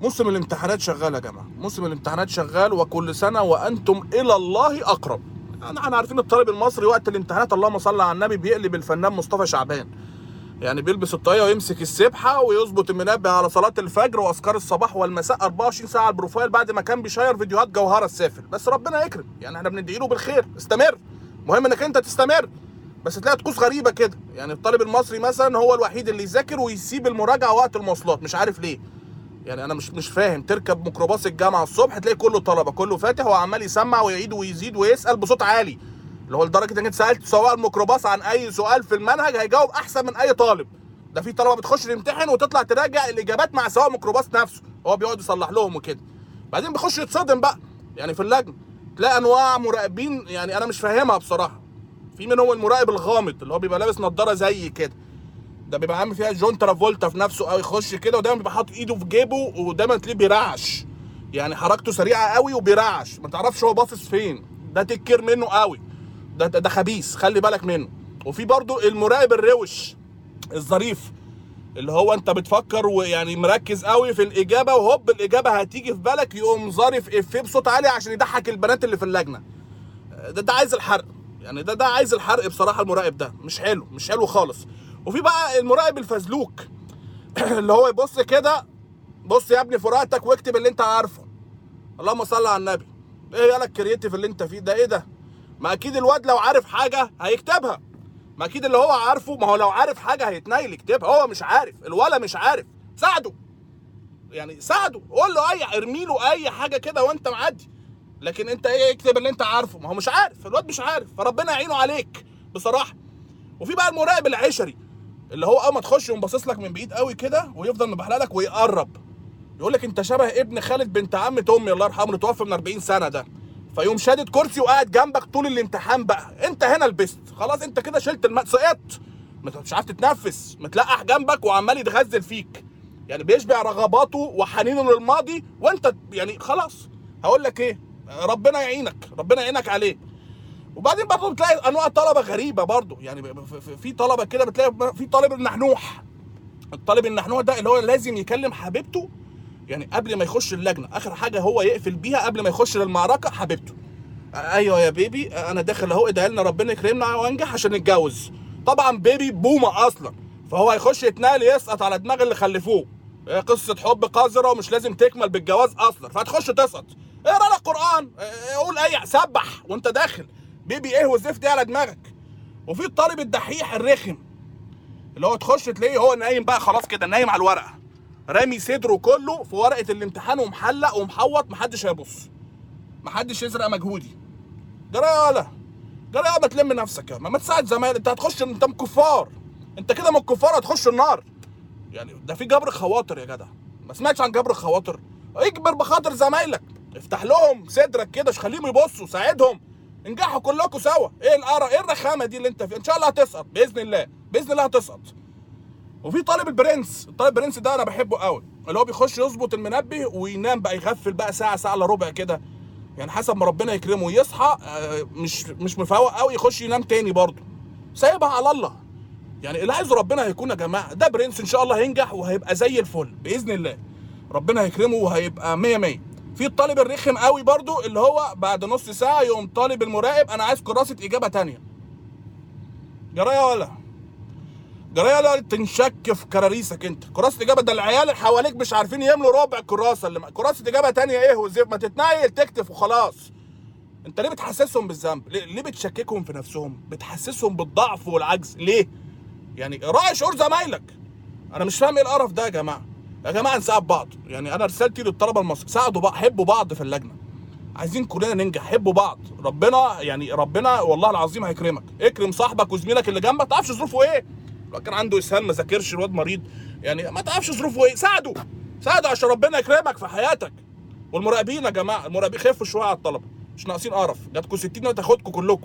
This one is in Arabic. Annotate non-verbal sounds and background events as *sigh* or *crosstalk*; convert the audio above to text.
موسم الامتحانات شغال يا جماعة. موسم الامتحانات شغال وكل سنة وأنتم إلى الله أقرب. إحنا عارفين الطالب المصري وقت الامتحانات اللهم صل على النبي بيقلب الفنان مصطفى شعبان. يعني بيلبس الطاقية ويمسك السبحة ويظبط المنبه على صلاة الفجر وأذكار الصباح والمساء 24 ساعة على البروفايل بعد ما كان بيشير فيديوهات جوهرة السافل. بس ربنا يكرم. يعني إحنا بندعي له بالخير. استمر. مهم إنك أنت تستمر. بس تلاقي طقوس غريبة كده. يعني الطالب المصري مثلا هو الوحيد اللي يذاكر ويسيب المراجعة وقت المواصلات. مش عارف ليه. يعني أنا مش مش فاهم. تركب ميكروباص الجامعة الصبح تلاقي كله طلبة كله فاتح وعمال يسمع ويعيد ويزيد ويسأل بصوت عالي. اللي هو لدرجة إنك سألت سواق الميكروباص عن أي سؤال في المنهج هيجاوب أحسن من أي طالب. ده في طلبة بتخش تمتحن وتطلع تراجع الإجابات مع سواق ميكروباص نفسه. هو بيقعد يصلح لهم وكده. بعدين بيخش يتصدم بقى. يعني في اللجنة تلاقي أنواع مراقبين يعني أنا مش فاهمها بصراحة. في منهم المراقب الغامض اللي هو بيبقى لابس نظارة زي كده. ده بيبقى عامل فيها جون ترافولتا في نفسه أو يخش كده ودايما بيبقى حاطط إيده في جيبه ودايما تلاقيه بيرعش. يعني حركته سريعة قوي وبيرعش. ما تعرفش هو باصص فين. ده تكير منه قوي ده ده, ده خبيث خلي بالك منه. وفي برضو المراقب الروش الظريف اللي هو أنت بتفكر ويعني مركز قوي في الإجابة وهوب الإجابة هتيجي في بالك يقوم ظارف افيه بصوت عالي عشان يضحك البنات اللي في اللجنة. ده ده عايز الحرق. يعني ده ده عايز الحرق بصراحة المراقب ده. مش حلو مش حلو خالص. وفي بقى المراقب الفزلوك. *clears throat* اللي هو يبص كده بص يا ابني في ورقتك واكتب اللي انت عارفه. اللهم صل على النبي. إيه يالا الكرييتيف اللي انت فيه ده؟ إيه ده؟ ما أكيد الواد لو عارف حاجة هيكتبها. ما أكيد اللي هو عارفه ما هو لو عارف حاجة هيتنيل يكتبها. هو مش عارف الولا مش عارف. ساعده. يعني ساعده. قول له أي ارمي له أي حاجة كده وأنت معدي. لكن أنت إيه اكتب اللي أنت عارفه. ما هو مش عارف. الواد مش عارف. فربنا يعينه عليك بصراحة. وفي بقى المراقب العشري. اللي هو أول ما تخش يقوم باصص لك من بعيد قوي كده ويفضل مبحلق لك ويقرب. يقول لك أنت شبه ابن خالد بنت عمة امي الله يرحمه اللي توفى من 40 سنة ده. فيقوم شادد كرسي وقاعد جنبك طول الامتحان بقى. أنت هنا لبست. خلاص أنت كده شلت الم... سقطت. مش عارف تتنفس. متلقح جنبك وعمال يتغزل فيك. يعني بيشبع رغباته وحنينه للماضي وأنت يعني خلاص. هقول لك إيه؟ ربنا يعينك. ربنا يعينك عليه. وبعدين برضه بتلاقي أنواع طلبة غريبة برضه يعني في- طلبة كده بتلاقي في طالب النحنوح. الطالب النحنوح ده اللي هو لازم يكلم حبيبته يعني قبل ما يخش اللجنة. آخر حاجة هو يقفل بيها قبل ما يخش للمعركة حبيبته. أيوه يا بيبي أنا داخل أهو ادعي لنا ربنا يكرمنا وانجح عشان نتجوز. طبعا بيبي بومة أصلا. فهو هيخش يتنقل يسقط على دماغ اللي خلفوه. هي قصة حب قذرة ومش لازم تكمل بالجواز أصلا. فهتخش تسقط. اقرأ لك قرآن آه، قول أي سبح وأنت داخل. بيبي إيه والزفت إيه على دماغك؟ وفي الطالب الدحيح الرخم. اللي هو تخش تلاقيه هو نايم بقى خلاص كده نايم على الورقة. رامي صدره كله في ورقة الامتحان ومحلق ومحوط محدش هيبص. محدش يسرق مجهودي. جرى يا ولا جرى يا ما تلم نفسك يا ما, تساعد زمايلك انت هتخش انت من كفار. انت كده من الكفار هتخش النار. يعني ده في جبر خواطر يا جدع. ما سمعتش عن جبر خواطر؟ اجبر بخاطر زمايلك. افتح لهم صدرك كده خليهم يبصوا ساعدهم. انجحوا كلكم سوا. إيه القرا إيه الرخامة دي اللي انت فيها؟ ان شاء الله هتسقط بإذن الله بإذن الله هتسقط. وفي طالب البرنس الطالب البرنس ده أنا بحبه قوي. اللي هو بيخش يظبط المنبه وينام بقى يغفل بقى ساعة ساعة إلا ربع كده. يعني حسب ما ربنا يكرمه. يصحى آه، مش مش مفوق قوي يخش ينام تاني برضه. سايبها على الله. يعني اللي عايزه ربنا هيكون يا جماعة. ده برنس إن شاء الله هينجح وهيبقى زي الفل بإذن الله. ربنا هيكرمه وهيبقى 100 100 في الطالب الرخم قوي برضو اللي هو بعد نص ساعة يقوم طالب المراقب أنا عايز كراسة إجابة تانية. جراية ولا جراية ولا تنشك في كراريسك أنت. كراسة إجابة ده العيال اللي حواليك مش عارفين يملوا ربع الكراسه اللي كراسة إجابة تانية إيه؟ وزيف ما تتنيل تكتف وخلاص. أنت ليه بتحسسهم بالذنب؟ ليه, ليه بتشككهم في نفسهم؟ بتحسسهم بالضعف والعجز. ليه؟ يعني راعي شعور زمايلك. أنا مش فاهم إيه القرف ده يا جماعة. يا جماعة نساعد بعض. يعني أنا رسالتي للطلبة المصريين ساعدوا بعض حبوا بعض في اللجنة. عايزين كلنا ننجح حبوا بعض. ربنا يعني ربنا والله العظيم هيكرمك. اكرم صاحبك وزميلك اللي جنبك ما تعرفش ظروفه إيه. لو كان عنده اسهال ما ذاكرش الواد مريض. يعني ما تعرفش ظروفه إيه. ساعده. ساعده عشان ربنا يكرمك في حياتك. والمراقبين يا جماعة المراقبين خفوا شوية على الطلبة. مش ناقصين قرف. جاتكم 60 وتاخدكم كلكم